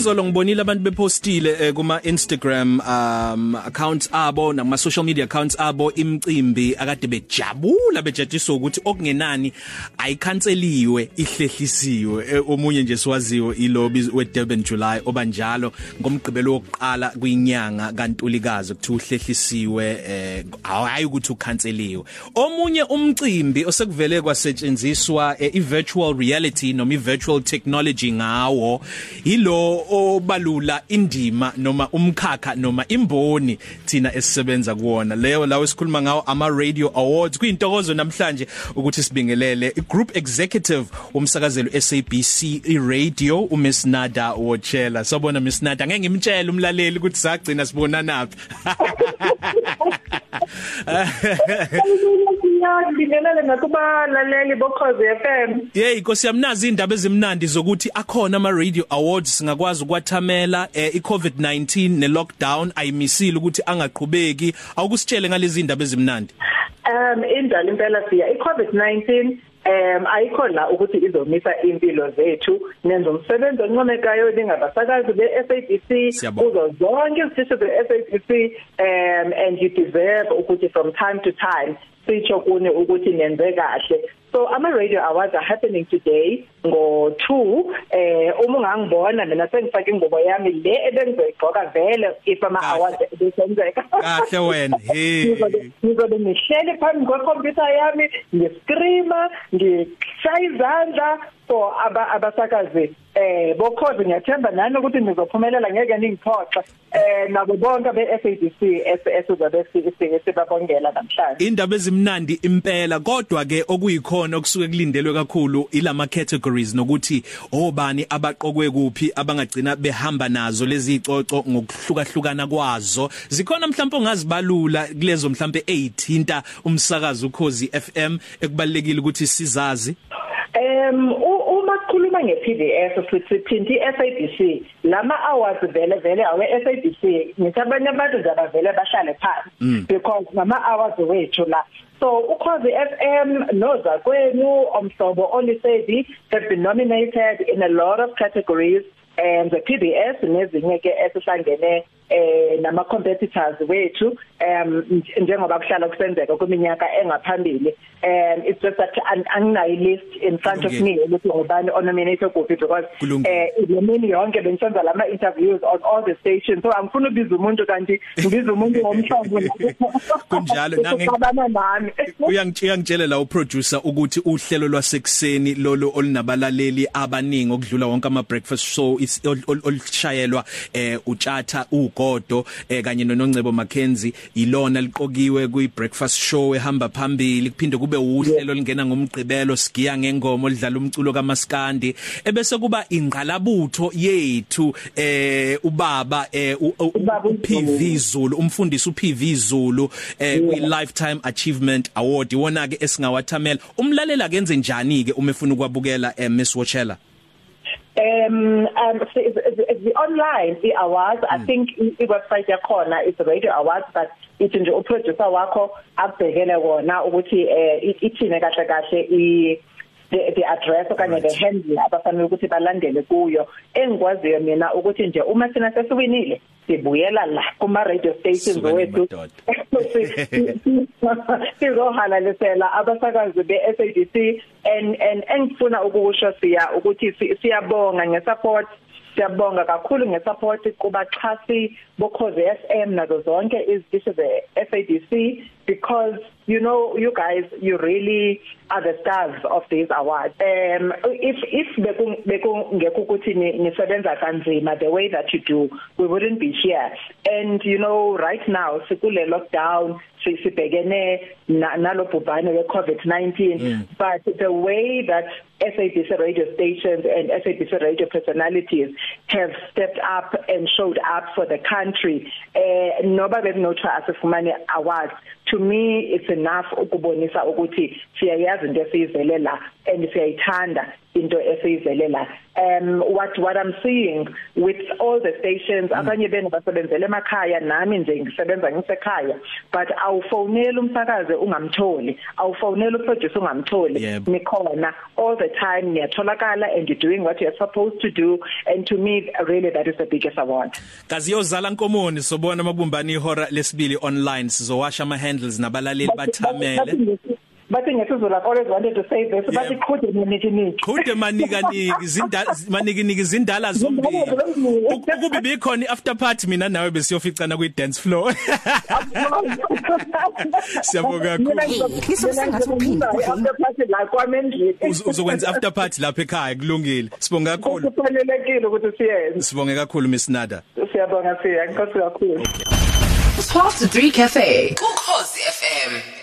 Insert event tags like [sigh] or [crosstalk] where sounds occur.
izolo ngibonile abantu bepostile eh, kuma Instagram um accounts abo nama social media accounts abo imicimbi akade bejabula bejajiswa ukuthi okungenani ayikhanseliwe ihlehlisiwe eh, omunye nje siwaziwe ilobi weDurban July obanjalo ngomgqibelo wokuqala kwinyanga kaNtulikazi kuthi uhlehlisiwe eh hayi ukuthi ukhanseliwe. Omunye umcimbi osekuvele kwasetshenziswa eh, i-virtual reality noma i-virtual technology ngawo yilo obalula indima noma umkhakha noma imboni thina esisebenza kuwona. Leyo lawo esikhuluma ngawo ama radio awards. Kuyintokozo namhlanje ukuthi sibingelele i-group executive womsakazelo SABC i-radio uMsnada Wochela sabona Msnada ngeke ngimtshele umlaleli ukuthi sagcina sibona naphi [laughs] ngibingelele ngakubalaleli bokhozi FM Hey inkosi yamnazi indaba ezimnandi zokuthi akhona ama radio awards singakwazi ukwathamela eh, iCovid-19 nelockdown. Ayimisile ukuthi angaqhubeki. Awukusitshele ngalezi indaba ezimnandi? Um indala impela siya. iCovid-19 um ayikho la ukuthi izomisa impilo zethu nenza umsebenzi oncomekayo ningabasakazi be-SABC Siyabonga. kuzo zonke izithishi ze-SABC um and you deserve ukuthi from time to time sitsho kuni ukuthi nenze kahle. So ama radio awards are happening today ngo 2 eh uma ungangibona mina sengifake ingubo yami le ebengizoyigqoka vele if ama Kahle. awards besenzeka. Kahle wena. [laughs] Hey. Ngizobe- ngizobe ngihleli phambi kwekhompyutha yami ngiscreama ngishaya izandla for aba abasakazi. Eh bokhozi ngiyathemba nani ukuthi nizophumelela ngeke ningiphoxe. Eh nabo bonke be-SABC esizobe sibabongela namhlanje. Indaba ezimnandi impela kodwa ke okuyikhona okusuke kulindelwe kakhulu ilama categories nokuthi obani abaqokwe kuphi abangagcina behamba nazo lezi icoco ngokuhlukahlukana kwazo. Zikhona mhlawumbe ongazibalula kulezo mhlawumbe 18 umsakazo ukhozi FM ekubalekile ukuthi sizazi? Em u- uma sikhuluma ngePBS sithi thinti iSABC lama awards vele vele awe SABC ngithi abanye abantu nje abavele bahlale phansi. Because ngama awards wethu la. So ukhozi FM noza kwenu omhlobo olisedi have been nominated in a lot of categories and the PBS nezinye ke esihlangene eh nama competitors wethu um nj- njengoba kuhlala kusenzeka kweminyaka engaphambili and it's just that an- anginayo list in front of me ukuthi ngubani onominated kuphi because Kulungile. eh lemini yonke bengisenza lama interviews on all the stations. So angifuni ubiza umuntu kanti ngibiza umuntu ngomhlobo [laughs] Kunjalo, nange- nange nami. [laughs] Uyangitshela ngitshele la uproducer ukuthi uhlelo lwasekuseni lolo olinabalaleli abaningi okudlula wonke ama breakfast show is- ol- ol- olishayelwa eh utshatha ugodo eh kanye noNongcebo Mackenzie ilona liqokiwe kwi breakfast show ehamba phambili. Kuphinde kube uhlelo lingena ngomgqibelo sigiya ngengoma olidlala umculo kaMaskandi ebese kuba ingqalabutho yethu eh ubaba eh u- u- Ubaba PV Zulu umfundisi uPV Zulu eh kwi lifetime achievement award. Iwona ke esingawathamela. Umlalela kenze njani ke uma efuna ukwabukela eh, Miss Watchela Um, um, so it's, it's, it's the online the awards. Mm. I think i i- website yakhona is the radio awards, but ithi nje uproducer wakho abhekele wona ukuthi eh i- ithine kahle kahle i the, the address okanye the handle abafanele ukuthi balandele kuyo. Engikwaziyo mina ukuthi nje uma sina sesiwinile sibuyela la kuma radio stations wethu. [laughs] sizohalalisela abasakazi be-SABC and and engifuna ukusho siya ukuthi si- siyabonga ngesupport. Siyabonga kakhulu ngesupport kubaxhasi bokhoze FM nazo zonke izitishi ze SABC because you know you guys you really are the stars of these awards um if if bekungekho ukuthi ni- nisebenza kanzima the way that you do we wouldn't be here. And you know right now sikule lockdown si- sibhekene na- nalobhubhane we COVID-19 but the way that SABC radio stations and SABC radio personalities have stepped up and showed up for the country. Eh noba bekunothiwa asifumane awards. To me it's enough ukubonisa ukuthi siyayazi into esiyizele la. And siyayithanda into esiyizele la um what what i'm seeing with all the stations abanye benu basebenzele emakhaya nami nje ngisebenza ngisekhaya but awufonela umsakaze ungamtholi awufonela uproducer ungamtholi. Yep. nikhona all the time niyatholakala and you're doing what you're supposed to do and to me really that is the biggest award. Kazi yozala nkomoni sobona mabumbani ihora lesibili online sizowasha ama handles nabalaleli bathamele. Bathi ngesizulu I've always wanted to say this Yeah. bathi qhude niki niki qhude manika niki zindala maniki niki zindala zombili Zindala zombili. ukubi bikhona after party mina nawe besiyoficana kwi dance floor Siyabonga kakhulu. Lisosengathi uphinde kudlule. After la kwamendlini. Uz- uzokwenza after party lapha ekhaya kulungile sibonga kakhulu Kufanelekile ukuthi siyenze. sibonge kakhulu Miss Nada Siyabonga siya. Inkosi kakhulu. It's past the 3 cafe. Ukhozi FM.